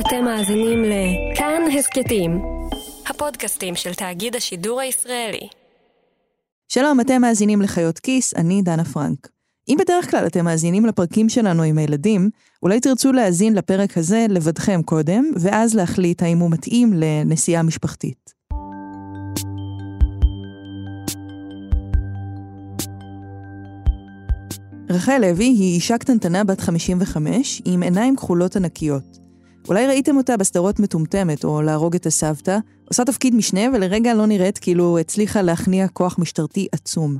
אתם מאזינים לכאן הסכתים, הפודקאסטים של תאגיד השידור הישראלי. שלום, אתם מאזינים לחיות כיס, אני דנה פרנק. אם בדרך כלל אתם מאזינים לפרקים שלנו עם הילדים, אולי תרצו להאזין לפרק הזה לבדכם קודם, ואז להחליט האם הוא מתאים לנסיעה משפחתית. רחל לוי היא אישה קטנטנה בת 55 עם עיניים כחולות ענקיות. אולי ראיתם אותה בסדרות מטומטמת או להרוג את הסבתא, עושה תפקיד משנה ולרגע לא נראית כאילו הצליחה להכניע כוח משטרתי עצום.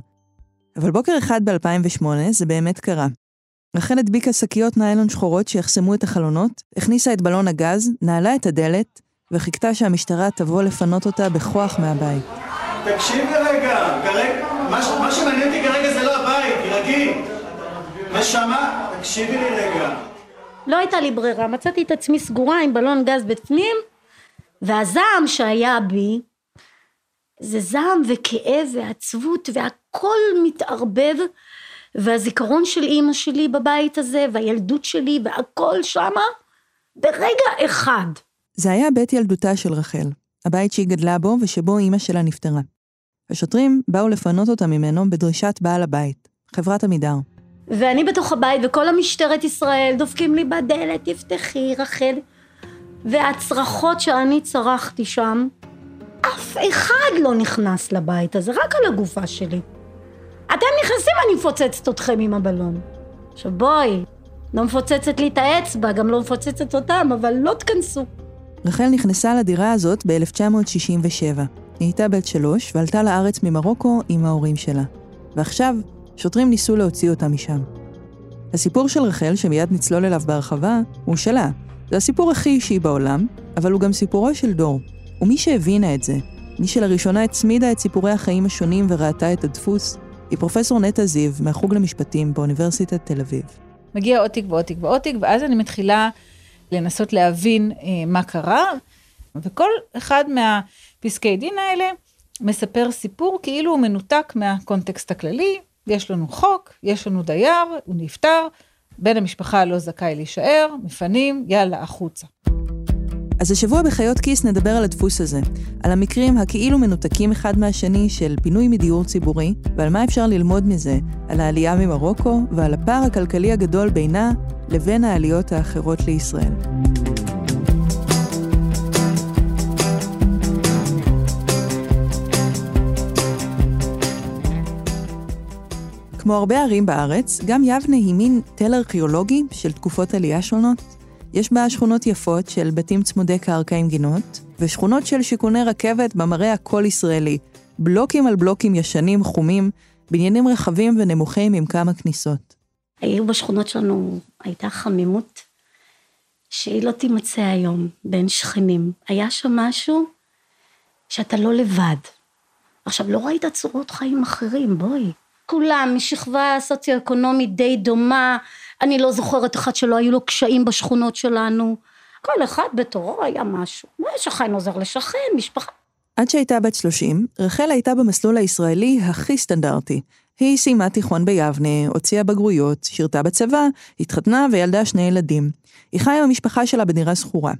אבל בוקר אחד ב-2008 זה באמת קרה. רחל הדביקה שקיות ניילון שחורות שיחסמו את החלונות, הכניסה את בלון הגז, נעלה את הדלת, וחיכתה שהמשטרה תבוא לפנות אותה בכוח מהבית. תקשיבי רגע, כרגע, מה, מה שמעניין אותי כרגע זה לא הבית, תירגעי. נשמה, תקשיבי לי רגע. לא הייתה לי ברירה, מצאתי את עצמי סגורה עם בלון גז בפנים, והזעם שהיה בי, זה זעם וכאב ועצבות והכל מתערבב, והזיכרון של אימא שלי בבית הזה, והילדות שלי והכל שמה, ברגע אחד. זה היה בית ילדותה של רחל, הבית שהיא גדלה בו ושבו אימא שלה נפטרה. השוטרים באו לפנות אותה ממנו בדרישת בעל הבית, חברת עמידר. ואני בתוך הבית וכל המשטרת ישראל דופקים לי בדלת, תפתחי רחל. והצרחות שאני צרחתי שם, אף אחד לא נכנס לבית הזה, רק על הגופה שלי. אתם נכנסים, אני מפוצצת אתכם עם הבלון. עכשיו בואי, לא מפוצצת לי את האצבע, גם לא מפוצצת אותם, אבל לא תכנסו. רחל נכנסה לדירה הזאת ב-1967. היא הייתה בת שלוש ועלתה לארץ ממרוקו עם ההורים שלה. ועכשיו, שוטרים ניסו להוציא אותה משם. הסיפור של רחל, שמיד נצלול אליו בהרחבה, הוא שלה. זה הסיפור הכי אישי בעולם, אבל הוא גם סיפורו של דור. ומי שהבינה את זה, מי שלראשונה הצמידה את סיפורי החיים השונים וראתה את הדפוס, היא פרופסור נטע זיו, מהחוג למשפטים באוניברסיטת תל אביב. מגיע עוד תיק ועוד תיק ועוד תיק, ואז אני מתחילה לנסות להבין אה, מה קרה, וכל אחד מהפסקי דין האלה מספר סיפור כאילו הוא מנותק מהקונטקסט הכללי, יש לנו חוק, יש לנו דייר, הוא נפטר, בן המשפחה לא זכאי להישאר, מפנים, יאללה, החוצה. אז השבוע בחיות כיס נדבר על הדפוס הזה, על המקרים הכאילו מנותקים אחד מהשני של פינוי מדיור ציבורי, ועל מה אפשר ללמוד מזה, על העלייה ממרוקו ועל הפער הכלכלי הגדול בינה לבין העליות האחרות לישראל. כמו הרבה ערים בארץ, גם יבנה היא מין תל ארכיאולוגי של תקופות עלייה שונות. יש בה שכונות יפות של בתים צמודי קרקע עם גינות, ושכונות של שיכוני רכבת במראה הכל ישראלי, בלוקים על בלוקים ישנים, חומים, בניינים רחבים ונמוכים עם כמה כניסות. היו בשכונות שלנו, הייתה חמימות שהיא לא תימצא היום בין שכנים. היה שם משהו שאתה לא לבד. עכשיו, לא ראית צורות חיים אחרים, בואי. כולם משכבה סוציו-אקונומית די דומה, אני לא זוכרת אחד שלא היו לו קשיים בשכונות שלנו. כל אחד בתורו היה משהו. שכן עוזר לשכן, משפחה. עד שהייתה בת 30, רחל הייתה במסלול הישראלי הכי סטנדרטי. היא סיימה תיכון ביבנה, הוציאה בגרויות, שירתה בצבא, התחתנה וילדה שני ילדים. היא חיה עם המשפחה שלה בדירה שכורה.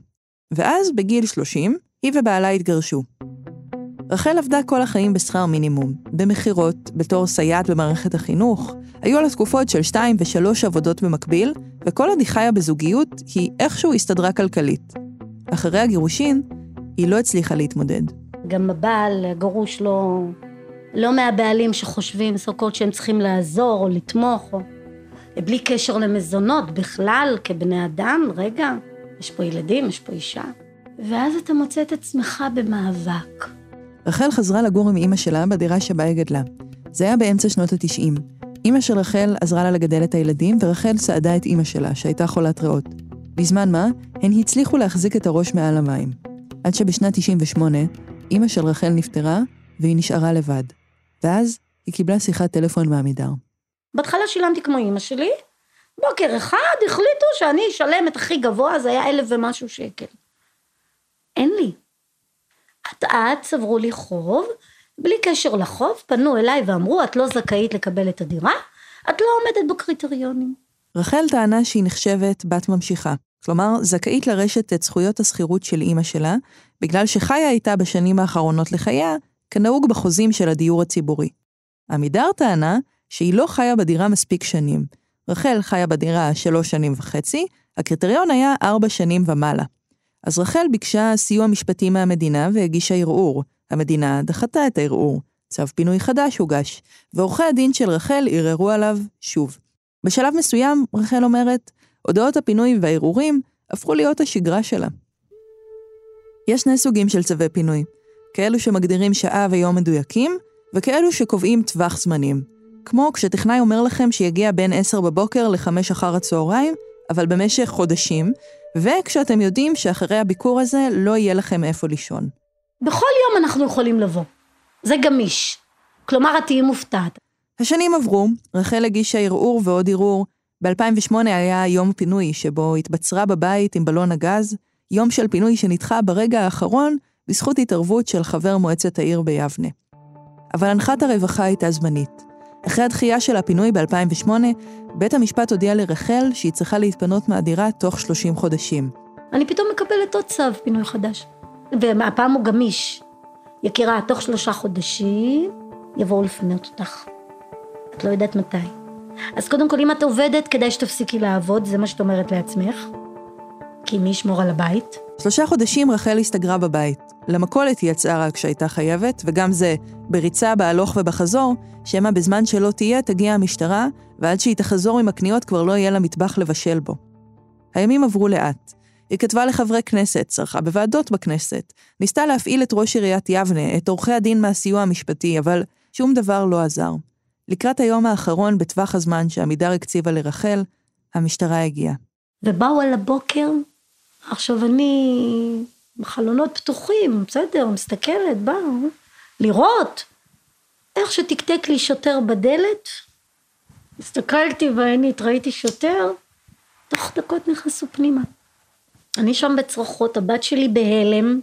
ואז, בגיל 30, היא ובעלה התגרשו. רחל עבדה כל החיים בשכר מינימום, במכירות, בתור סייעת במערכת החינוך. היו לה תקופות של שתיים ושלוש עבודות במקביל, וכל עוד היא חיה בזוגיות, היא איכשהו הסתדרה כלכלית. אחרי הגירושין, היא לא הצליחה להתמודד. גם הבעל, הגרוש, לא, לא מהבעלים שחושבים סוכות שהם צריכים לעזור או לתמוך, או... בלי קשר למזונות, בכלל, כבני אדם, רגע, יש פה ילדים, יש פה אישה. ואז אתה מוצא את עצמך במאבק. רחל חזרה לגור עם אימא שלה בדירה שבה היא גדלה. זה היה באמצע שנות התשעים. אימא של רחל עזרה לה לגדל את הילדים, ורחל סעדה את אימא שלה, שהייתה חולת ריאות. בזמן מה, הן הצליחו להחזיק את הראש מעל המים. עד שבשנת 98, אימא של רחל נפטרה, והיא נשארה לבד. ואז היא קיבלה שיחת טלפון מעמידר. בהתחלה שילמתי כמו אימא שלי, בוקר אחד החליטו שאני אשלם את הכי גבוה, זה היה אלף ומשהו שקל. אין לי. אט אט צברו לי חוב, בלי קשר לחוב, פנו אליי ואמרו, את לא זכאית לקבל את הדירה, את לא עומדת בקריטריונים. רחל טענה שהיא נחשבת בת ממשיכה. כלומר, זכאית לרשת את זכויות השכירות של אימא שלה, בגלל שחיה איתה בשנים האחרונות לחייה, כנהוג בחוזים של הדיור הציבורי. עמידר טענה שהיא לא חיה בדירה מספיק שנים. רחל חיה בדירה שלוש שנים וחצי, הקריטריון היה ארבע שנים ומעלה. אז רחל ביקשה סיוע משפטי מהמדינה והגישה ערעור. המדינה דחתה את הערעור. צו פינוי חדש הוגש, ועורכי הדין של רחל ערערו עליו שוב. בשלב מסוים, רחל אומרת, הודעות הפינוי והערעורים הפכו להיות השגרה שלה. יש שני סוגים של צווי פינוי, כאלו שמגדירים שעה ויום מדויקים, וכאלו שקובעים טווח זמנים. כמו כשטכנאי אומר לכם שיגיע בין 10 בבוקר ל-5 אחר הצהריים, אבל במשך חודשים, וכשאתם יודעים שאחרי הביקור הזה לא יהיה לכם איפה לישון. בכל יום אנחנו יכולים לבוא. זה גמיש. כלומר, את תהיי מופתעת. השנים עברו, רחל הגישה ערעור ועוד ערעור. ב-2008 היה יום פינוי שבו התבצרה בבית עם בלון הגז, יום של פינוי שנדחה ברגע האחרון בזכות התערבות של חבר מועצת העיר ביבנה. אבל הנחת הרווחה הייתה זמנית. אחרי הדחייה של הפינוי ב-2008, בית המשפט הודיע לרחל שהיא צריכה להתפנות מהדירה תוך 30 חודשים. אני פתאום מקבלת עוד צו פינוי חדש. והפעם הוא גמיש. יקירה, תוך שלושה חודשים יבואו לפנות אותך. את לא יודעת מתי. אז קודם כל, אם את עובדת, כדאי שתפסיקי לעבוד, זה מה שאת אומרת לעצמך. כי מי ישמור על הבית? שלושה חודשים רחל הסתגרה בבית. למכולת היא יצאה רק כשהייתה חייבת, וגם זה בריצה בהלוך ובחזור, שמא בזמן שלא תהיה תגיע המשטרה, ועד שהיא תחזור עם הקניות כבר לא יהיה לה מטבח לבשל בו. הימים עברו לאט. היא כתבה לחברי כנסת, צרכה בוועדות בכנסת, ניסתה להפעיל את ראש עיריית יבנה, את עורכי הדין מהסיוע המשפטי, אבל שום דבר לא עזר. לקראת היום האחרון בטווח הזמן שעמידר הקציבה לרחל, המשטרה הגיעה. ובאו על הבוקר, עכשיו אני בחלונות פתוחים, בסדר, מסתכלת, באו, לראות איך שתקתק לי שוטר בדלת, הסתכלתי בעינית, ראיתי שוטר, תוך דקות נכנסו פנימה. אני שם בצרחות, הבת שלי בהלם,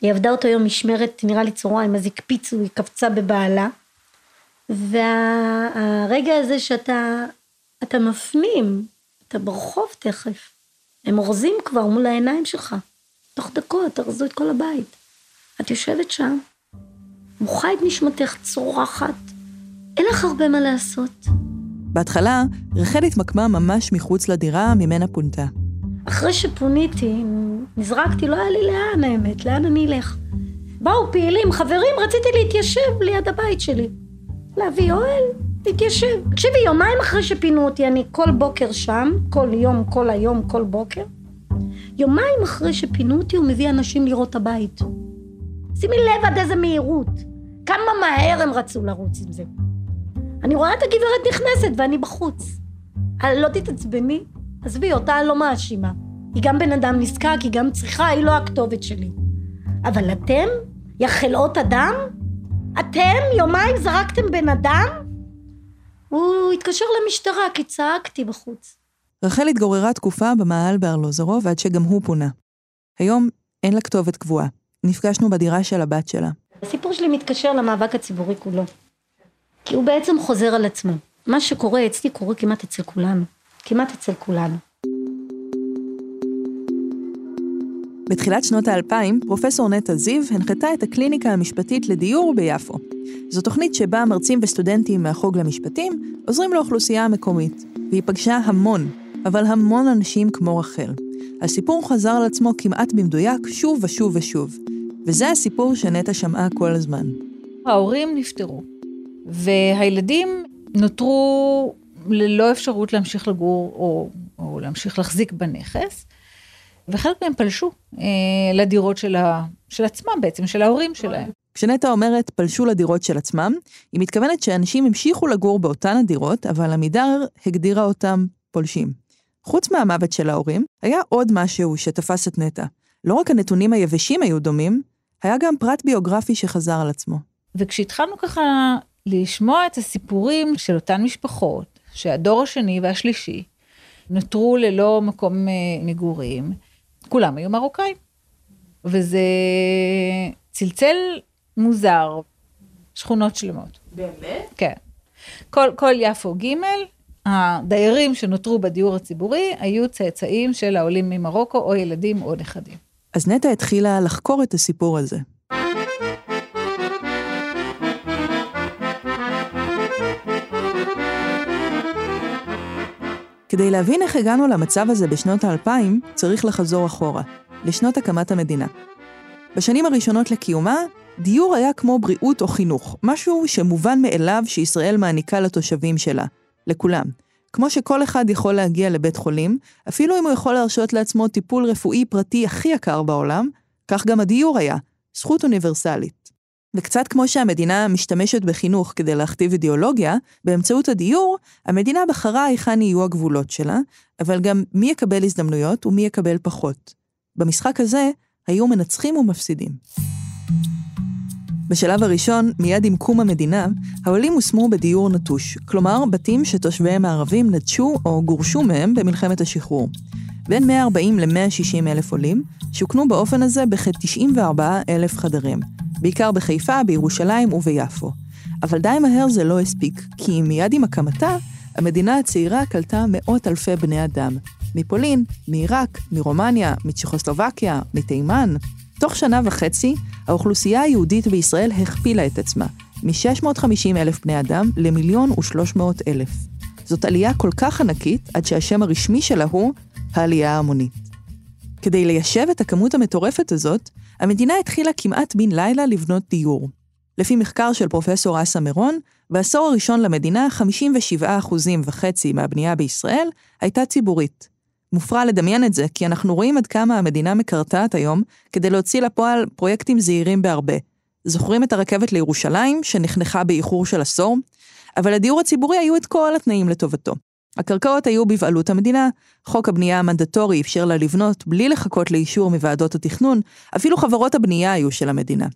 היא עבדה אותו יום משמרת, נראה לי צהריים, אז הקפיצו, היא קפצה בבעלה. והרגע הזה שאתה אתה מפנים, אתה ברחוב תכף, הם אורזים כבר מול העיניים שלך. תוך דקות ארזו את כל הבית. את יושבת שם, מוחה את נשמתך צורחת, אין לך הרבה מה לעשות. בהתחלה, רחל התמקמה ממש מחוץ לדירה ממנה פונתה. אחרי שפוניתי, נזרקתי, לא היה לי לאן האמת, לאן אני אלך? באו פעילים, חברים, רציתי להתיישב ליד הבית שלי. להביא אוהל, להתיישב. תקשיבי, יומיים אחרי שפינו אותי, אני כל בוקר שם, כל יום, כל היום, כל בוקר. יומיים אחרי שפינו אותי, הוא מביא אנשים לראות את הבית. שימי לב עד איזה מהירות. כמה מהר הם רצו לרוץ עם זה. אני רואה את הגברת נכנסת ואני בחוץ. לא תתעצבני, עזבי, אותה לא מאשימה. היא גם בן אדם נזקק, היא גם צריכה, היא לא הכתובת שלי. אבל אתם, יא חלאות אדם, אתם יומיים זרקתם בן אדם? הוא התקשר למשטרה כי צעקתי בחוץ. רחל התגוררה תקופה במאהל בארלוזרוב עד שגם הוא פונה. היום אין לה כתובת קבועה. נפגשנו בדירה של הבת שלה. הסיפור שלי מתקשר למאבק הציבורי כולו. כי הוא בעצם חוזר על עצמו. מה שקורה אצלי קורה כמעט אצל כולנו. כמעט אצל כולנו. בתחילת שנות האלפיים, פרופסור נטע זיו הנחתה את הקליניקה המשפטית לדיור ביפו. זו תוכנית שבה מרצים וסטודנטים מהחוג למשפטים עוזרים לאוכלוסייה המקומית, והיא פגשה המון, אבל המון אנשים כמו רחל. הסיפור חזר על עצמו כמעט במדויק שוב ושוב ושוב, וזה הסיפור שנטע שמעה כל הזמן. ההורים נפטרו, והילדים נותרו ללא אפשרות להמשיך לגור או, או להמשיך להחזיק בנכס, וחלק מהם פלשו אה, לדירות של, ה, של עצמם בעצם, של ההורים שלהם. כשנטע אומרת פלשו לדירות של עצמם, היא מתכוונת שאנשים המשיכו לגור באותן הדירות, אבל עמידר הגדירה אותם פולשים. חוץ מהמוות של ההורים, היה עוד משהו שתפס את נטע. לא רק הנתונים היבשים היו דומים, היה גם פרט ביוגרפי שחזר על עצמו. וכשהתחלנו ככה לשמוע את הסיפורים של אותן משפחות, שהדור השני והשלישי נותרו ללא מקום אה, מגורים, כולם היו מרוקאים. וזה צלצל מוזר, שכונות שלמות. באמת? כן. כל, כל יפו ג' הדיירים שנותרו בדיור הציבורי היו צאצאים של העולים ממרוקו, או ילדים או נכדים. אז נטע התחילה לחקור את הסיפור הזה. כדי להבין איך הגענו למצב הזה בשנות האלפיים, צריך לחזור אחורה, לשנות הקמת המדינה. בשנים הראשונות לקיומה, דיור היה כמו בריאות או חינוך, משהו שמובן מאליו שישראל מעניקה לתושבים שלה, לכולם. כמו שכל אחד יכול להגיע לבית חולים, אפילו אם הוא יכול להרשות לעצמו טיפול רפואי פרטי הכי יקר בעולם, כך גם הדיור היה, זכות אוניברסלית. וקצת כמו שהמדינה משתמשת בחינוך כדי להכתיב אידיאולוגיה, באמצעות הדיור, המדינה בחרה היכן יהיו הגבולות שלה, אבל גם מי יקבל הזדמנויות ומי יקבל פחות. במשחק הזה היו מנצחים ומפסידים. בשלב הראשון, מיד עם קום המדינה, העולים הושמו בדיור נטוש, כלומר בתים שתושביהם הערבים נטשו או גורשו מהם במלחמת השחרור. בין 140 ל-160 אלף עולים, שוכנו באופן הזה בכ-94 אלף חדרים, בעיקר בחיפה, בירושלים וביפו. אבל די מהר זה לא הספיק, כי מיד עם הקמתה, המדינה הצעירה קלטה מאות אלפי בני אדם. מפולין, מעיראק, מרומניה, מצ'כוסלובקיה, מתימן. תוך שנה וחצי, האוכלוסייה היהודית בישראל הכפילה את עצמה, מ-650 אלף בני אדם למיליון ו-300 אלף. זאת עלייה כל כך ענקית, עד שהשם הרשמי שלה הוא העלייה ההמונית. כדי ליישב את הכמות המטורפת הזאת, המדינה התחילה כמעט בן לילה לבנות דיור. לפי מחקר של פרופסור אסא מירון, בעשור הראשון למדינה 57% וחצי מהבנייה בישראל הייתה ציבורית. מופרע לדמיין את זה, כי אנחנו רואים עד כמה המדינה מקרטעת היום כדי להוציא לפועל פרויקטים זעירים בהרבה. זוכרים את הרכבת לירושלים, שנחנכה באיחור של עשור? אבל לדיור הציבורי היו את כל התנאים לטובתו. הקרקעות היו בבעלות המדינה, חוק הבנייה המנדטורי אפשר לה לבנות בלי לחכות לאישור מוועדות התכנון, אפילו חברות הבנייה היו של המדינה.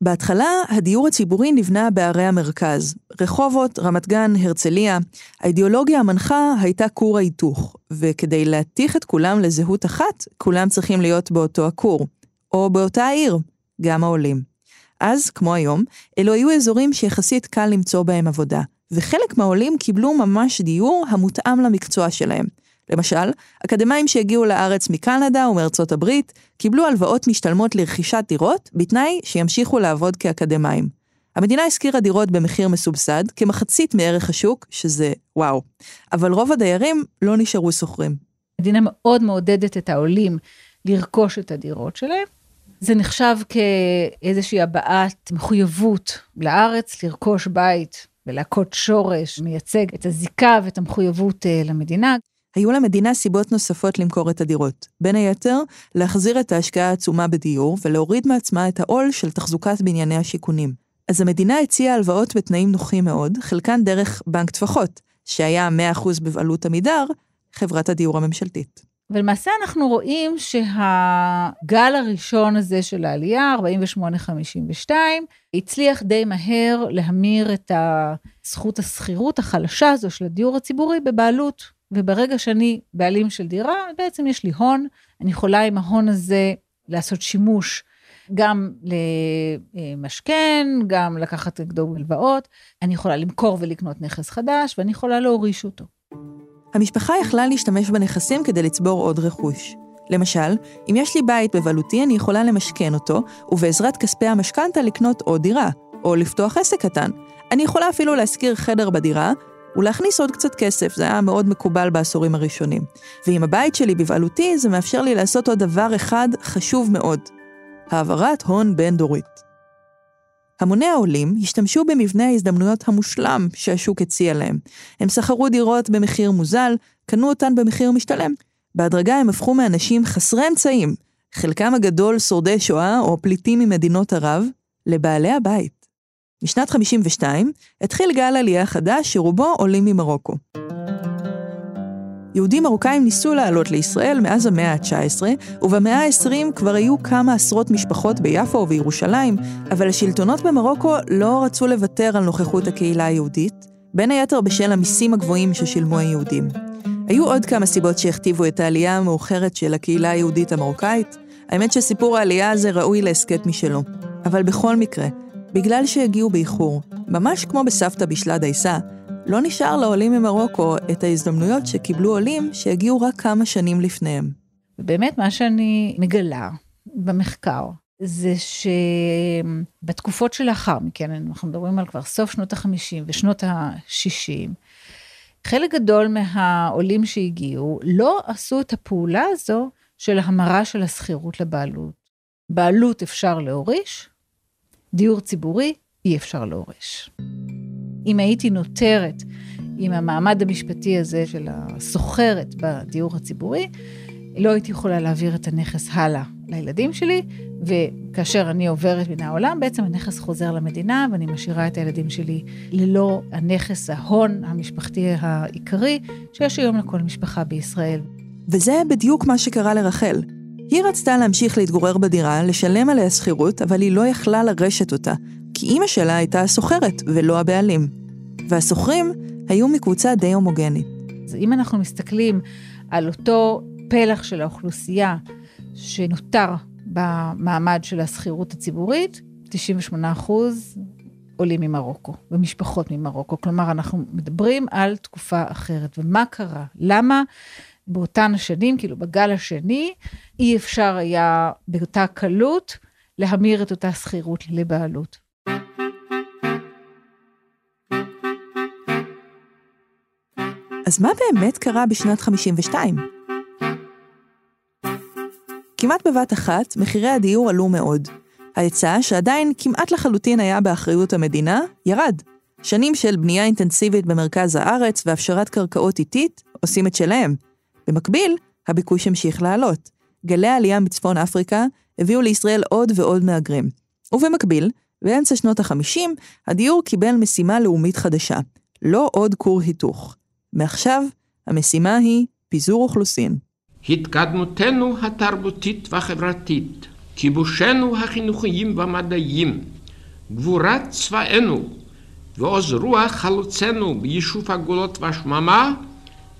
בהתחלה, הדיור הציבורי נבנה בערי המרכז, רחובות, רמת גן, הרצליה. האידיאולוגיה המנחה הייתה כור ההיתוך, וכדי להתיך את כולם לזהות אחת, כולם צריכים להיות באותו הכור, או באותה העיר, גם העולים. אז, כמו היום, אלו היו אזורים שיחסית קל למצוא בהם עבודה, וחלק מהעולים קיבלו ממש דיור המותאם למקצוע שלהם. למשל, אקדמאים שהגיעו לארץ מקנדה ומארצות הברית, קיבלו הלוואות משתלמות לרכישת דירות, בתנאי שימשיכו לעבוד כאקדמאים. המדינה השכירה דירות במחיר מסובסד, כמחצית מערך השוק, שזה וואו. אבל רוב הדיירים לא נשארו שוכרים. המדינה מאוד מעודדת את העולים לרכוש את הדירות שלהם. זה נחשב כאיזושהי הבעת מחויבות לארץ, לרכוש בית ולהכות שורש, מייצג את הזיקה ואת המחויבות אה, למדינה. היו למדינה סיבות נוספות למכור את הדירות. בין היתר, להחזיר את ההשקעה העצומה בדיור ולהוריד מעצמה את העול של תחזוקת בנייני השיכונים. אז המדינה הציעה הלוואות בתנאים נוחים מאוד, חלקן דרך בנק טפחות, שהיה 100% בבעלות עמידר, חברת הדיור הממשלתית. ולמעשה אנחנו רואים שהגל הראשון הזה של העלייה, 48-52, הצליח די מהר להמיר את זכות השכירות החלשה הזו של הדיור הציבורי בבעלות וברגע שאני בעלים של דירה, בעצם יש לי הון, אני יכולה עם ההון הזה לעשות שימוש גם למשכן, גם לקחת נגדו הלוואות, אני יכולה למכור ולקנות נכס חדש, ואני יכולה להוריש אותו. המשפחה יכלה להשתמש בנכסים כדי לצבור עוד רכוש. למשל, אם יש לי בית בבעלותי, אני יכולה למשכן אותו, ובעזרת כספי המשכנתה לקנות עוד דירה, או לפתוח עסק קטן. אני יכולה אפילו להשכיר חדר בדירה, ולהכניס עוד קצת כסף, זה היה מאוד מקובל בעשורים הראשונים. ואם הבית שלי בבעלותי, זה מאפשר לי לעשות עוד דבר אחד חשוב מאוד, העברת הון בין-דורית. המוני העולים השתמשו במבנה ההזדמנויות המושלם שהשוק הציע להם. הם שכרו דירות במחיר מוזל, קנו אותן במחיר משתלם. בהדרגה הם הפכו מאנשים חסרי אמצעים, חלקם הגדול שורדי שואה או פליטים ממדינות ערב, לבעלי הבית. משנת 52 התחיל גל עלייה חדש שרובו עולים ממרוקו. יהודים מרוקאים ניסו לעלות לישראל מאז המאה ה-19, ובמאה ה-20 כבר היו כמה עשרות משפחות ביפו ובירושלים, אבל השלטונות במרוקו לא רצו לוותר על נוכחות הקהילה היהודית, בין היתר בשל המיסים הגבוהים ששילמו היהודים. היו עוד כמה סיבות שהכתיבו את העלייה המאוחרת של הקהילה היהודית המרוקאית. האמת שסיפור העלייה הזה ראוי להסכת משלו. אבל בכל מקרה, בגלל שהגיעו באיחור, ממש כמו בסבתא בשלה דייסה, לא נשאר לעולים ממרוקו את ההזדמנויות שקיבלו עולים שהגיעו רק כמה שנים לפניהם. ובאמת, מה שאני מגלה במחקר, זה שבתקופות שלאחר מכן, אנחנו מדברים על כבר סוף שנות ה-50 ושנות ה-60, חלק גדול מהעולים שהגיעו לא עשו את הפעולה הזו של המרה של השכירות לבעלות. בעלות אפשר להוריש, דיור ציבורי אי אפשר להוריש. אם הייתי נותרת עם המעמד המשפטי הזה של הסוחרת בדיור הציבורי, לא הייתי יכולה להעביר את הנכס הלאה לילדים שלי, וכאשר אני עוברת מן העולם, בעצם הנכס חוזר למדינה, ואני משאירה את הילדים שלי ללא הנכס, ההון המשפחתי העיקרי, שיש היום לכל משפחה בישראל. וזה בדיוק מה שקרה לרחל. היא רצתה להמשיך להתגורר בדירה, לשלם עליה שכירות, אבל היא לא יכלה לרשת אותה, כי אימא שלה הייתה השוכרת ולא הבעלים. והשוכרים היו מקבוצה די הומוגנית. אז אם אנחנו מסתכלים על אותו פלח של האוכלוסייה שנותר במעמד של השכירות הציבורית, 98 אחוז עולים ממרוקו, ומשפחות ממרוקו. כלומר, אנחנו מדברים על תקופה אחרת. ומה קרה? למה באותן השנים, כאילו בגל השני, אי אפשר היה באותה קלות להמיר את אותה שכירות לבעלות? אז מה באמת קרה בשנת 52? כמעט בבת אחת, מחירי הדיור עלו מאוד. ההיצע, שעדיין כמעט לחלוטין היה באחריות המדינה, ירד. שנים של בנייה אינטנסיבית במרכז הארץ והפשרת קרקעות איטית עושים את שלהם. במקביל, הביקוש המשיך לעלות. גלי העלייה מצפון אפריקה הביאו לישראל עוד ועוד מהגרים. ובמקביל, באמצע שנות ה-50, הדיור קיבל משימה לאומית חדשה, לא עוד כור היתוך. מעכשיו, המשימה היא פיזור אוכלוסין. התקדמותנו התרבותית והחברתית, כיבושנו החינוכיים והמדעיים, גבורת צבאנו ועוז רוח חלוצנו ביישוב הגולות והשממה,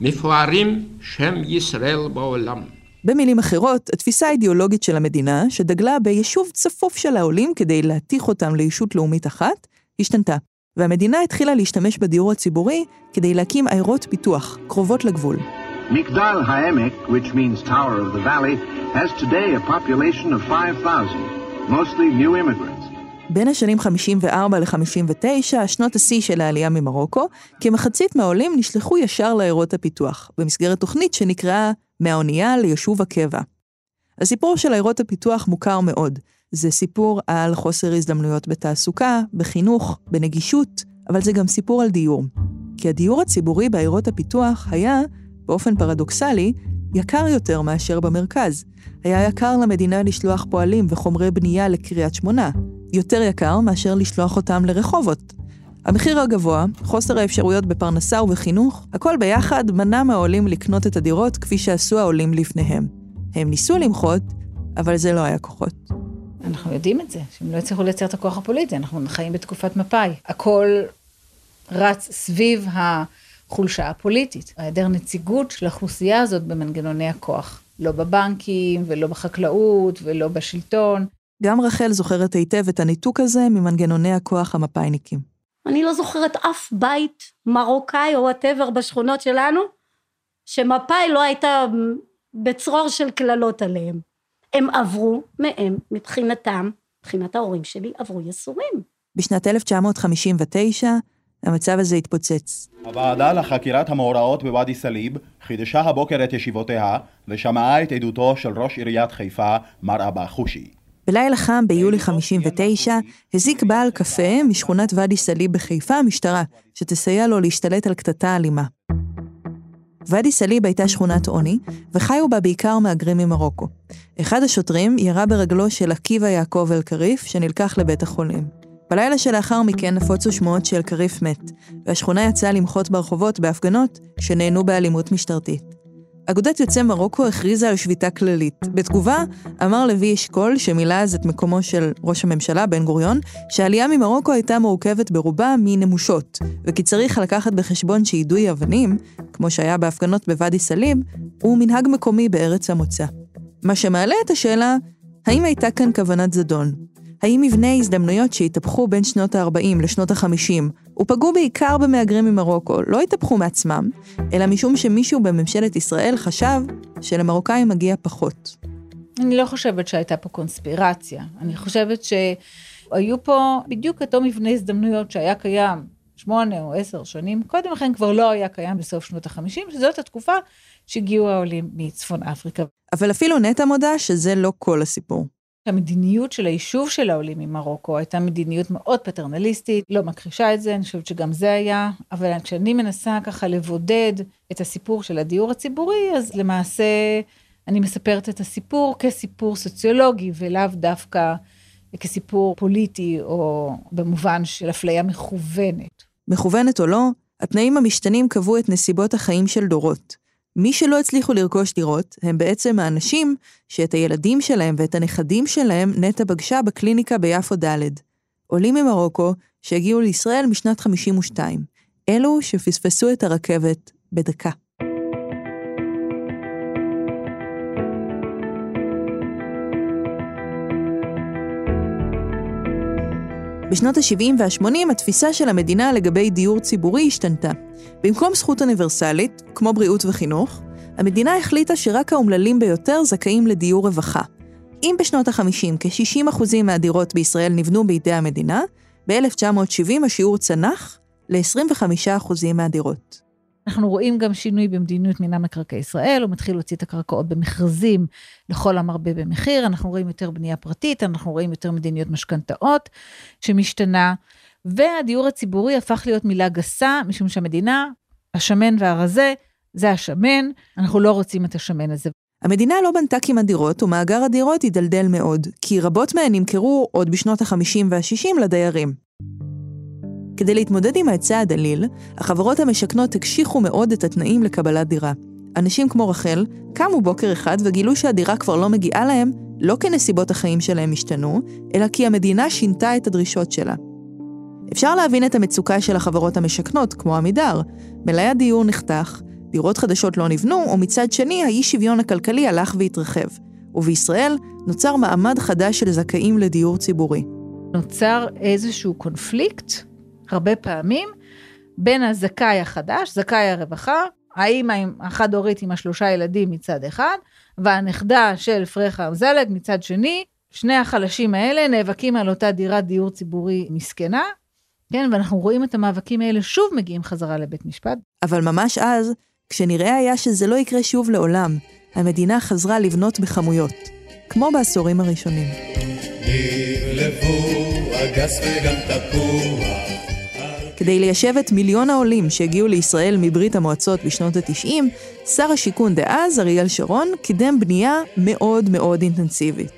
מפוארים שם ישראל בעולם. במילים אחרות, התפיסה האידיאולוגית של המדינה, שדגלה ביישוב צפוף של העולים כדי להתיך אותם לישות לאומית אחת, השתנתה. והמדינה התחילה להשתמש בדיור הציבורי כדי להקים עיירות פיתוח, קרובות לגבול. מגדל העמק, which means Tower of the Valley, has today a population of 5,000, mostly new immigrants. בין השנים 54 ל-59, שנות השיא של העלייה ממרוקו, כמחצית מהעולים נשלחו ישר לעיירות הפיתוח, במסגרת תוכנית שנקראה "מהאונייה ליישוב הקבע". הסיפור של עיירות הפיתוח מוכר מאוד. זה סיפור על חוסר הזדמנויות בתעסוקה, בחינוך, בנגישות, אבל זה גם סיפור על דיור. כי הדיור הציבורי בעיירות הפיתוח היה, באופן פרדוקסלי, יקר יותר מאשר במרכז. היה יקר למדינה לשלוח פועלים וחומרי בנייה לקריית שמונה, יותר יקר מאשר לשלוח אותם לרחובות. המחיר הגבוה, חוסר האפשרויות בפרנסה ובחינוך, הכל ביחד מנע מהעולים לקנות את הדירות כפי שעשו העולים לפניהם. הם ניסו למחות, אבל זה לא היה כוחות. אנחנו יודעים את זה, שהם לא הצליחו לייצר את הכוח הפוליטי, אנחנו חיים בתקופת מפא"י. הכל רץ סביב החולשה הפוליטית, היעדר נציגות של האוכלוסייה הזאת במנגנוני הכוח. לא בבנקים, ולא בחקלאות, ולא בשלטון. גם רחל זוכרת היטב את הניתוק הזה ממנגנוני הכוח המפא"יניקים. אני לא זוכרת אף בית מרוקאי או whatever בשכונות שלנו, שמפא"י לא הייתה בצרור של קללות עליהם. הם עברו מהם, מבחינתם, מבחינת ההורים שלי, עברו יסורים. בשנת 1959, המצב הזה התפוצץ. הוועדה לחקירת המאורעות בוואדי סאליב חידשה הבוקר את ישיבותיה ושמעה את עדותו של ראש עיריית חיפה, מר אבא חושי. בלילה חם ביולי 59, הזיק בעל קפה משכונת ואדי סאליב בחיפה משטרה, שתסייע לו להשתלט על קטטה אלימה. ואדי סאליב הייתה שכונת עוני, וחיו בה בעיקר מהגרים ממרוקו. אחד השוטרים ירה ברגלו של עקיבא יעקב אל-כריף, שנלקח לבית החולים. בלילה שלאחר מכן נפוצו שמועות שאל-כריף מת, והשכונה יצאה למחות ברחובות בהפגנות שנהנו באלימות משטרתית. אגודת יוצאי מרוקו הכריזה על שביתה כללית. בתגובה, אמר לוי אשכול, שמילא אז את מקומו של ראש הממשלה, בן גוריון, שהעלייה ממרוקו הייתה מורכבת ברובה מנמושות, וכי צריך לקחת בחשבון שיידוי אבנים, כמו שהיה בהפגנות בוואדי סאליב, הוא מנהג מקומי בארץ המוצא. מה שמעלה את השאלה, האם הייתה כאן כוונת זדון? האם מבנה ההזדמנויות שהתהפכו בין שנות ה-40 לשנות ה-50 ופגעו בעיקר במהגרים ממרוקו, לא התהפכו מעצמם, אלא משום שמישהו בממשלת ישראל חשב שלמרוקאים מגיע פחות. אני לא חושבת שהייתה פה קונספירציה. אני חושבת שהיו פה בדיוק אותו מבנה הזדמנויות שהיה קיים שמונה או עשר שנים קודם לכן, כבר לא היה קיים בסוף שנות החמישים, שזאת התקופה שהגיעו העולים מצפון אפריקה. אבל אפילו נטע מודה שזה לא כל הסיפור. המדיניות של היישוב של העולים ממרוקו הייתה מדיניות מאוד פטרנליסטית, לא מכחישה את זה, אני חושבת שגם זה היה, אבל כשאני מנסה ככה לבודד את הסיפור של הדיור הציבורי, אז למעשה אני מספרת את הסיפור כסיפור סוציולוגי, ולאו דווקא כסיפור פוליטי, או במובן של אפליה מכוונת. מכוונת או לא, התנאים המשתנים קבעו את נסיבות החיים של דורות. מי שלא הצליחו לרכוש דירות, הם בעצם האנשים שאת הילדים שלהם ואת הנכדים שלהם נטע פגשה בקליניקה ביפו ד'. עולים ממרוקו שהגיעו לישראל משנת 52. אלו שפספסו את הרכבת בדקה. בשנות ה-70 וה-80 התפיסה של המדינה לגבי דיור ציבורי השתנתה. במקום זכות אוניברסלית, כמו בריאות וחינוך, המדינה החליטה שרק האומללים ביותר זכאים לדיור רווחה. אם בשנות ה-50 כ-60% מהדירות בישראל נבנו בידי המדינה, ב-1970 השיעור צנח ל-25% מהדירות. אנחנו רואים גם שינוי במדיניות מינהל מקרקעי ישראל, הוא מתחיל להוציא את הקרקעות במכרזים לכל המרבה במחיר, אנחנו רואים יותר בנייה פרטית, אנחנו רואים יותר מדיניות משכנתאות שמשתנה, והדיור הציבורי הפך להיות מילה גסה, משום שהמדינה, השמן והרזה, זה השמן, אנחנו לא רוצים את השמן הזה. המדינה לא בנתה כמעט דירות, ומאגר הדירות הידלדל מאוד, כי רבות מהן נמכרו עוד בשנות ה-50 וה-60 לדיירים. כדי להתמודד עם ההיצע הדליל, החברות המשכנות הקשיחו מאוד את התנאים לקבלת דירה. אנשים כמו רחל קמו בוקר אחד וגילו שהדירה כבר לא מגיעה להם, לא כי נסיבות החיים שלהם השתנו, אלא כי המדינה שינתה את הדרישות שלה. אפשר להבין את המצוקה של החברות המשכנות, כמו עמידר. מלאי הדיור נחתך, דירות חדשות לא נבנו, ומצד שני, האי שוויון הכלכלי הלך והתרחב. ובישראל נוצר מעמד חדש של זכאים לדיור ציבורי. נוצר איזשהו קונפליקט הרבה פעמים בין הזכאי החדש, זכאי הרווחה, האימא החד-הורית עם השלושה ילדים מצד אחד, והנכדה של פרחה אמזלג מצד שני, שני החלשים האלה נאבקים על אותה דירת דיור ציבורי מסכנה, כן, ואנחנו רואים את המאבקים האלה שוב מגיעים חזרה לבית משפט. אבל ממש אז, כשנראה היה שזה לא יקרה שוב לעולם, המדינה חזרה לבנות בכמויות, כמו בעשורים הראשונים. נבלבו אגס וגם תפוח כדי ליישב את מיליון העולים שהגיעו לישראל מברית המועצות בשנות ה-90, שר השיכון דאז, אריאל שרון, קידם בנייה מאוד מאוד אינטנסיבית.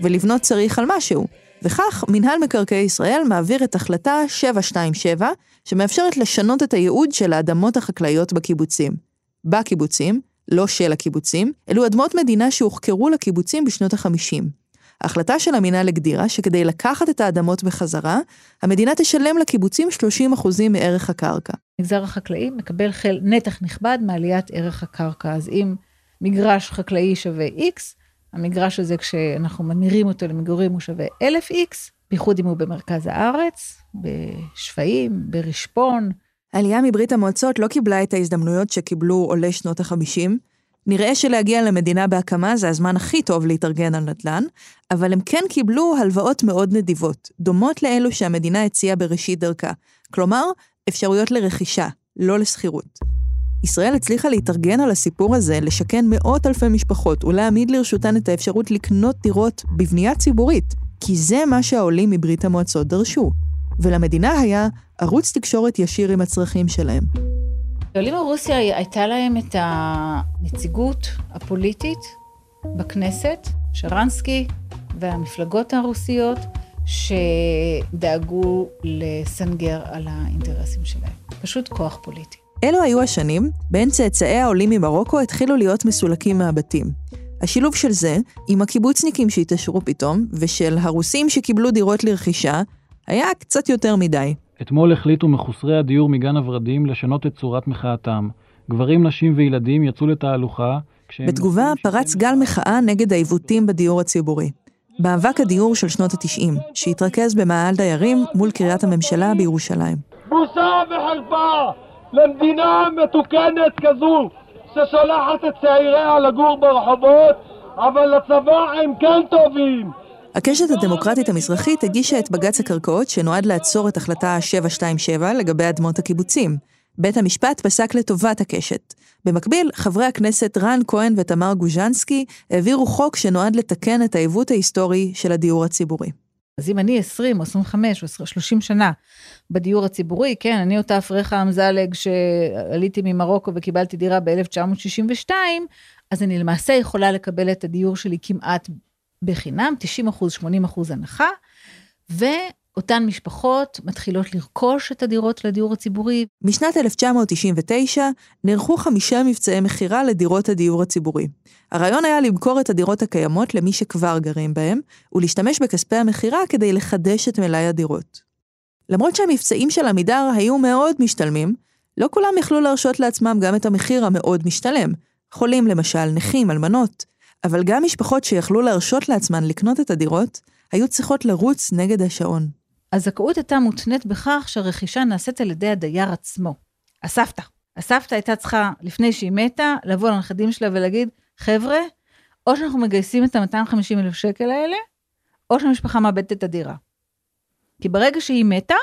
ולבנות צריך על משהו, וכך מינהל מקרקעי ישראל מעביר את החלטה 727, שמאפשרת לשנות את הייעוד של האדמות החקלאיות בקיבוצים. בקיבוצים, לא של הקיבוצים, אלו אדמות מדינה שהוחכרו לקיבוצים בשנות ה-50. ההחלטה של המינהל הגדירה שכדי לקחת את האדמות בחזרה, המדינה תשלם לקיבוצים 30% מערך הקרקע. המגזר החקלאי מקבל חל, נתח נכבד מעליית ערך הקרקע, אז אם מגרש חקלאי שווה X, המגרש הזה כשאנחנו ממירים אותו למגורים הוא שווה 1,000X, בייחוד אם הוא במרכז הארץ, בשפיים, ברשפון. העלייה מברית המועצות לא קיבלה את ההזדמנויות שקיבלו עולי שנות ה-50, נראה שלהגיע למדינה בהקמה זה הזמן הכי טוב להתארגן על נדל"ן, אבל הם כן קיבלו הלוואות מאוד נדיבות, דומות לאלו שהמדינה הציעה בראשית דרכה. כלומר, אפשרויות לרכישה, לא לשכירות. ישראל הצליחה להתארגן על הסיפור הזה, לשכן מאות אלפי משפחות ולהעמיד לרשותן את האפשרות לקנות דירות בבנייה ציבורית, כי זה מה שהעולים מברית המועצות דרשו. ולמדינה היה ערוץ תקשורת ישיר עם הצרכים שלהם. לעולים מרוסיה הייתה להם את הנציגות הפוליטית בכנסת, שרנסקי והמפלגות הרוסיות, שדאגו לסנגר על האינטרסים שלהם. פשוט כוח פוליטי. אלו היו השנים בין צאצאי העולים ממרוקו התחילו להיות מסולקים מהבתים. השילוב של זה, עם הקיבוצניקים שהתעשרו פתאום, ושל הרוסים שקיבלו דירות לרכישה, היה קצת יותר מדי. אתמול החליטו מחוסרי הדיור מגן הוורדים לשנות את צורת מחאתם. גברים, נשים וילדים יצאו לתהלוכה בתגובה פרץ גל מחאה נגד העיוותים בדיור הציבורי. מאבק הדיור של שנות ה-90, שהתרכז במאהל דיירים מול קריית הממשלה בירושלים. בושה וחרפה למדינה מתוקנת כזו ששולחת את צעיריה לגור ברחובות, אבל לצבא הם כן טובים. הקשת הדמוקרטית המזרחית הגישה את בג"ץ הקרקעות שנועד לעצור את החלטה 727 לגבי אדמות הקיבוצים. בית המשפט פסק לטובת הקשת. במקביל, חברי הכנסת רן כהן ותמר גוז'נסקי העבירו חוק שנועד לתקן את העיוות ההיסטורי של הדיור הציבורי. אז אם אני 20 או 25 או 30 שנה בדיור הציבורי, כן, אני אותה אפרחה אמזלג שעליתי ממרוקו וקיבלתי דירה ב-1962, אז אני למעשה יכולה לקבל את הדיור שלי כמעט בחינם, 90 אחוז, 80 אחוז הנחה, ואותן משפחות מתחילות לרכוש את הדירות לדיור הציבורי. משנת 1999 נערכו חמישה מבצעי מכירה לדירות הדיור הציבורי. הרעיון היה למכור את הדירות הקיימות למי שכבר גרים בהם, ולהשתמש בכספי המכירה כדי לחדש את מלאי הדירות. למרות שהמבצעים של עמידר היו מאוד משתלמים, לא כולם יכלו להרשות לעצמם גם את המחיר המאוד משתלם. חולים למשל, נכים, אלמנות. אבל גם משפחות שיכלו להרשות לעצמן לקנות את הדירות, היו צריכות לרוץ נגד השעון. הזכאות הייתה מותנית בכך שהרכישה נעשית על ידי הדייר עצמו, הסבתא. הסבתא הייתה צריכה, לפני שהיא מתה, לבוא לנכדים שלה ולהגיד, חבר'ה, או שאנחנו מגייסים את ה-250 אלף שקל האלה, או שהמשפחה מאבדת את הדירה. כי ברגע שהיא מתה,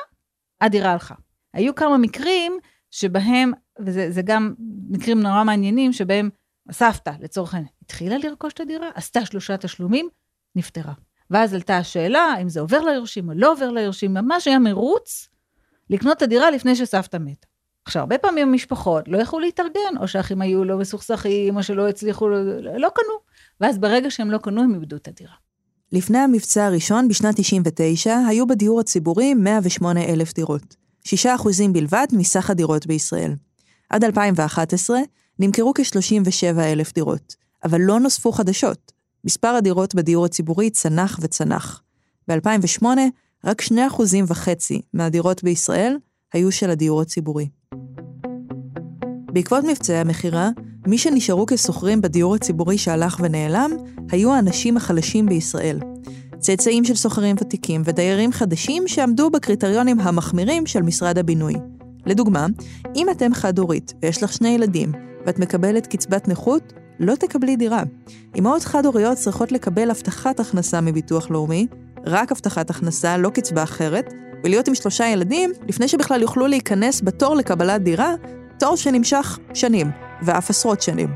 הדירה הלכה. היו כמה מקרים שבהם, וזה גם מקרים נורא מעניינים, שבהם הסבתא, לצורך העניין, התחילה לרכוש את הדירה, עשתה שלושה תשלומים, נפטרה. ואז עלתה השאלה אם זה עובר ליורשים או לא עובר ליורשים, ממש היה מרוץ לקנות את הדירה לפני שסבתא מתה. עכשיו, הרבה פעמים המשפחות לא יכלו להתארגן, או שהאחים היו לא מסוכסכים, או שלא הצליחו, לא, לא קנו. ואז ברגע שהם לא קנו, הם איבדו את הדירה. לפני המבצע הראשון, בשנת 99, היו בדיור הציבורי 108 אלף דירות. 6% בלבד מסך הדירות בישראל. עד 2011 נמכרו כ-37 אלף דירות, אבל לא נוספו חדשות. מספר הדירות בדיור הציבורי צנח וצנח. ב-2008, רק 2% וחצי מהדירות בישראל היו של הדיור הציבורי. בעקבות מבצעי המכירה, מי שנשארו כשוכרים בדיור הציבורי שהלך ונעלם, היו האנשים החלשים בישראל. צאצאים של סוחרים ותיקים ודיירים חדשים שעמדו בקריטריונים המחמירים של משרד הבינוי. לדוגמה, אם אתם חד-הורית ויש לך שני ילדים ואת מקבלת קצבת נכות, לא תקבלי דירה. אמהות חד-הוריות צריכות לקבל הבטחת הכנסה מביטוח לאומי, רק הבטחת הכנסה, לא קצבה אחרת, ולהיות עם שלושה ילדים לפני שבכלל יוכלו להיכנס בתור לקבלת דירה, תור שנמשך שנים, ואף עשרות שנים.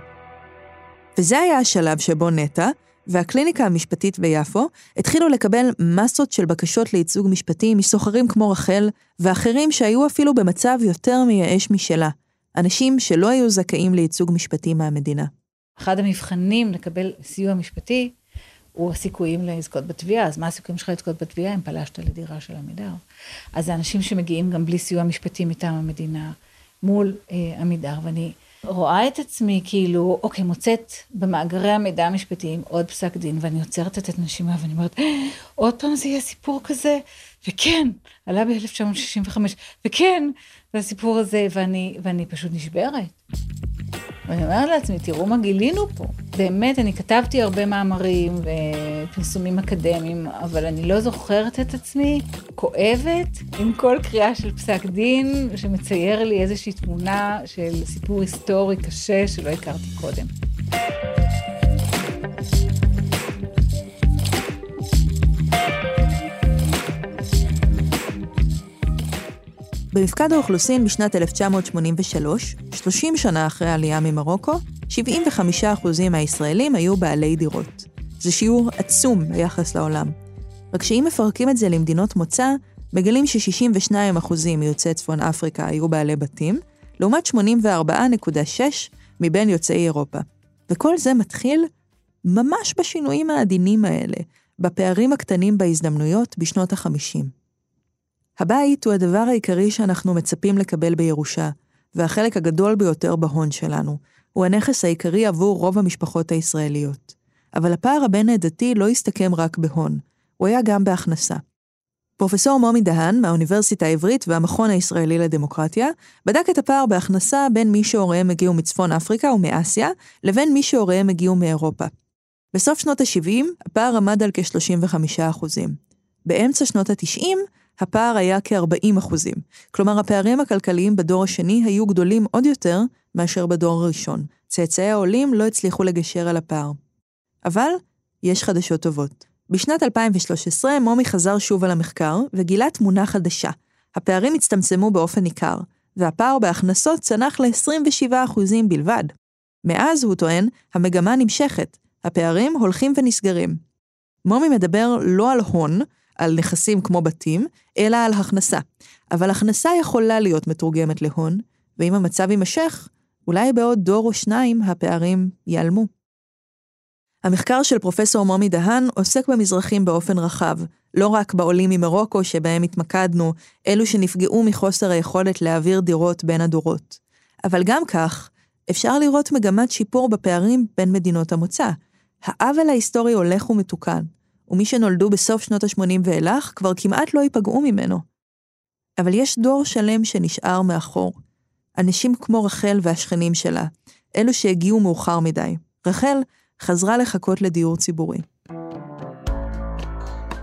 וזה היה השלב שבו נטע, והקליניקה המשפטית ביפו התחילו לקבל מסות של בקשות לייצוג משפטי מסוחרים כמו רחל, ואחרים שהיו אפילו במצב יותר מייאש משלה, אנשים שלא היו זכאים לייצוג משפטי מהמדינה. אחד המבחנים לקבל סיוע משפטי הוא הסיכויים לזכות בתביעה, אז מה הסיכויים שלך לזכות בתביעה אם פלשת לדירה של עמידר? אז זה אנשים שמגיעים גם בלי סיוע משפטי מטעם המדינה, מול אה, עמידר, ואני רואה את עצמי כאילו, אוקיי, מוצאת במאגרי המידע המשפטיים עוד פסק דין, ואני עוצרת את הנשימה ואני אומרת, עוד פעם זה יהיה סיפור כזה, וכן, עלה ב-1965, וכן, זה הסיפור הזה, ואני, ואני פשוט נשברת. ואני אומרת לעצמי, תראו מה גילינו פה. באמת, אני כתבתי הרבה מאמרים ופרסומים אקדמיים, אבל אני לא זוכרת את עצמי כואבת עם כל קריאה של פסק דין שמצייר לי איזושהי תמונה של סיפור היסטורי קשה שלא הכרתי קודם. במפקד האוכלוסין בשנת 1983, 30 שנה אחרי העלייה ממרוקו, 75% מהישראלים היו בעלי דירות. זה שיעור עצום ביחס לעולם. רק שאם מפרקים את זה למדינות מוצא, מגלים ש-62% מיוצאי צפון אפריקה היו בעלי בתים, לעומת 84.6 מבין יוצאי אירופה. וכל זה מתחיל ממש בשינויים העדינים האלה, בפערים הקטנים בהזדמנויות בשנות ה-50. הבית הוא הדבר העיקרי שאנחנו מצפים לקבל בירושה, והחלק הגדול ביותר בהון שלנו. הוא הנכס העיקרי עבור רוב המשפחות הישראליות. אבל הפער הבין-עדתי לא הסתכם רק בהון, הוא היה גם בהכנסה. פרופסור מומי דהן מהאוניברסיטה העברית והמכון הישראלי לדמוקרטיה, בדק את הפער בהכנסה בין מי שהוריהם הגיעו מצפון אפריקה ומאסיה, לבין מי שהוריהם הגיעו מאירופה. בסוף שנות ה-70, הפער עמד על כ-35%. באמצע שנות ה-90, הפער היה כ-40 אחוזים. כלומר, הפערים הכלכליים בדור השני היו גדולים עוד יותר מאשר בדור הראשון. צאצאי העולים לא הצליחו לגשר על הפער. אבל יש חדשות טובות. בשנת 2013 מומי חזר שוב על המחקר וגילה תמונה חדשה. הפערים הצטמצמו באופן ניכר, והפער בהכנסות צנח ל-27% בלבד. מאז, הוא טוען, המגמה נמשכת, הפערים הולכים ונסגרים. מומי מדבר לא על הון, על נכסים כמו בתים, אלא על הכנסה. אבל הכנסה יכולה להיות מתורגמת להון, ואם המצב יימשך, אולי בעוד דור או שניים הפערים ייעלמו. המחקר של פרופסור מומי דהן עוסק במזרחים באופן רחב, לא רק בעולים ממרוקו שבהם התמקדנו, אלו שנפגעו מחוסר היכולת להעביר דירות בין הדורות. אבל גם כך, אפשר לראות מגמת שיפור בפערים בין מדינות המוצא. העוול ההיסטורי הולך ומתוקן, ומי שנולדו בסוף שנות ה-80 ואילך כבר כמעט לא ייפגעו ממנו. אבל יש דור שלם שנשאר מאחור. אנשים כמו רחל והשכנים שלה, אלו שהגיעו מאוחר מדי. רחל חזרה לחכות לדיור ציבורי.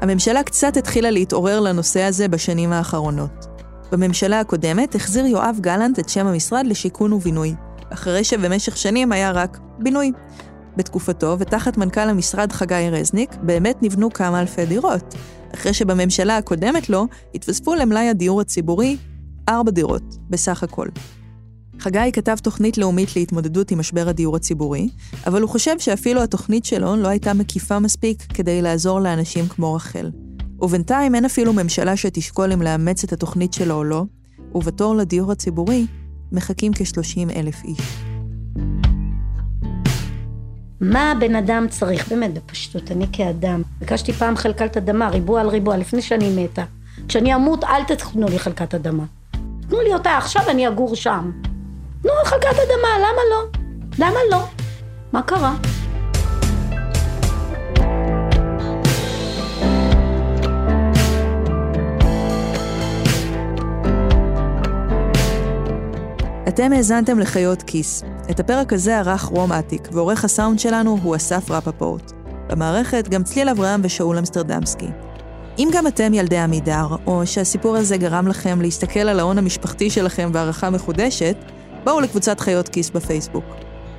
הממשלה קצת התחילה להתעורר לנושא הזה בשנים האחרונות. בממשלה הקודמת החזיר יואב גלנט את שם המשרד לשיכון ובינוי, אחרי שבמשך שנים היה רק בינוי. בתקופתו, ותחת מנכ"ל המשרד חגי רזניק, באמת נבנו כמה אלפי דירות, אחרי שבממשלה הקודמת לו התווספו למלאי הדיור הציבורי ארבע דירות, בסך הכל. חגי כתב תוכנית לאומית להתמודדות עם משבר הדיור הציבורי, אבל הוא חושב שאפילו התוכנית שלו לא הייתה מקיפה מספיק כדי לעזור לאנשים כמו רחל. ובינתיים אין אפילו ממשלה שתשקול אם לאמץ את התוכנית שלו או לא, ובתור לדיור הציבורי מחכים כ-30 אלף איש. מה הבן אדם צריך, באמת בפשטות, אני כאדם. ביקשתי פעם חלקת אדמה, ריבוע על ריבוע, לפני שאני מתה. כשאני אמות, אל תתנו לי חלקת אדמה. תנו לי אותה עכשיו, אני אגור שם. תנו חלקת אדמה, למה לא? למה לא? מה קרה? אתם האזנתם לחיות כיס. את הפרק הזה ערך רום אטיק, ועורך הסאונד שלנו הוא אסף רפפורט. במערכת גם צליל אברהם ושאול אמסטרדמסקי. אם גם אתם ילדי עמידר, או שהסיפור הזה גרם לכם להסתכל על ההון המשפחתי שלכם בהערכה מחודשת, בואו לקבוצת חיות כיס בפייסבוק.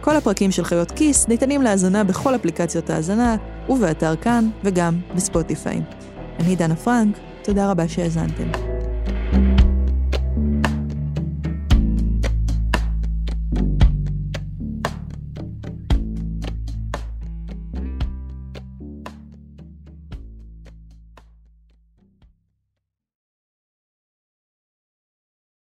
כל הפרקים של חיות כיס ניתנים להאזנה בכל אפליקציות ההאזנה, ובאתר כאן, וגם בספוטיפיי. אני דנה פרנק, תודה רבה שהאזנתם.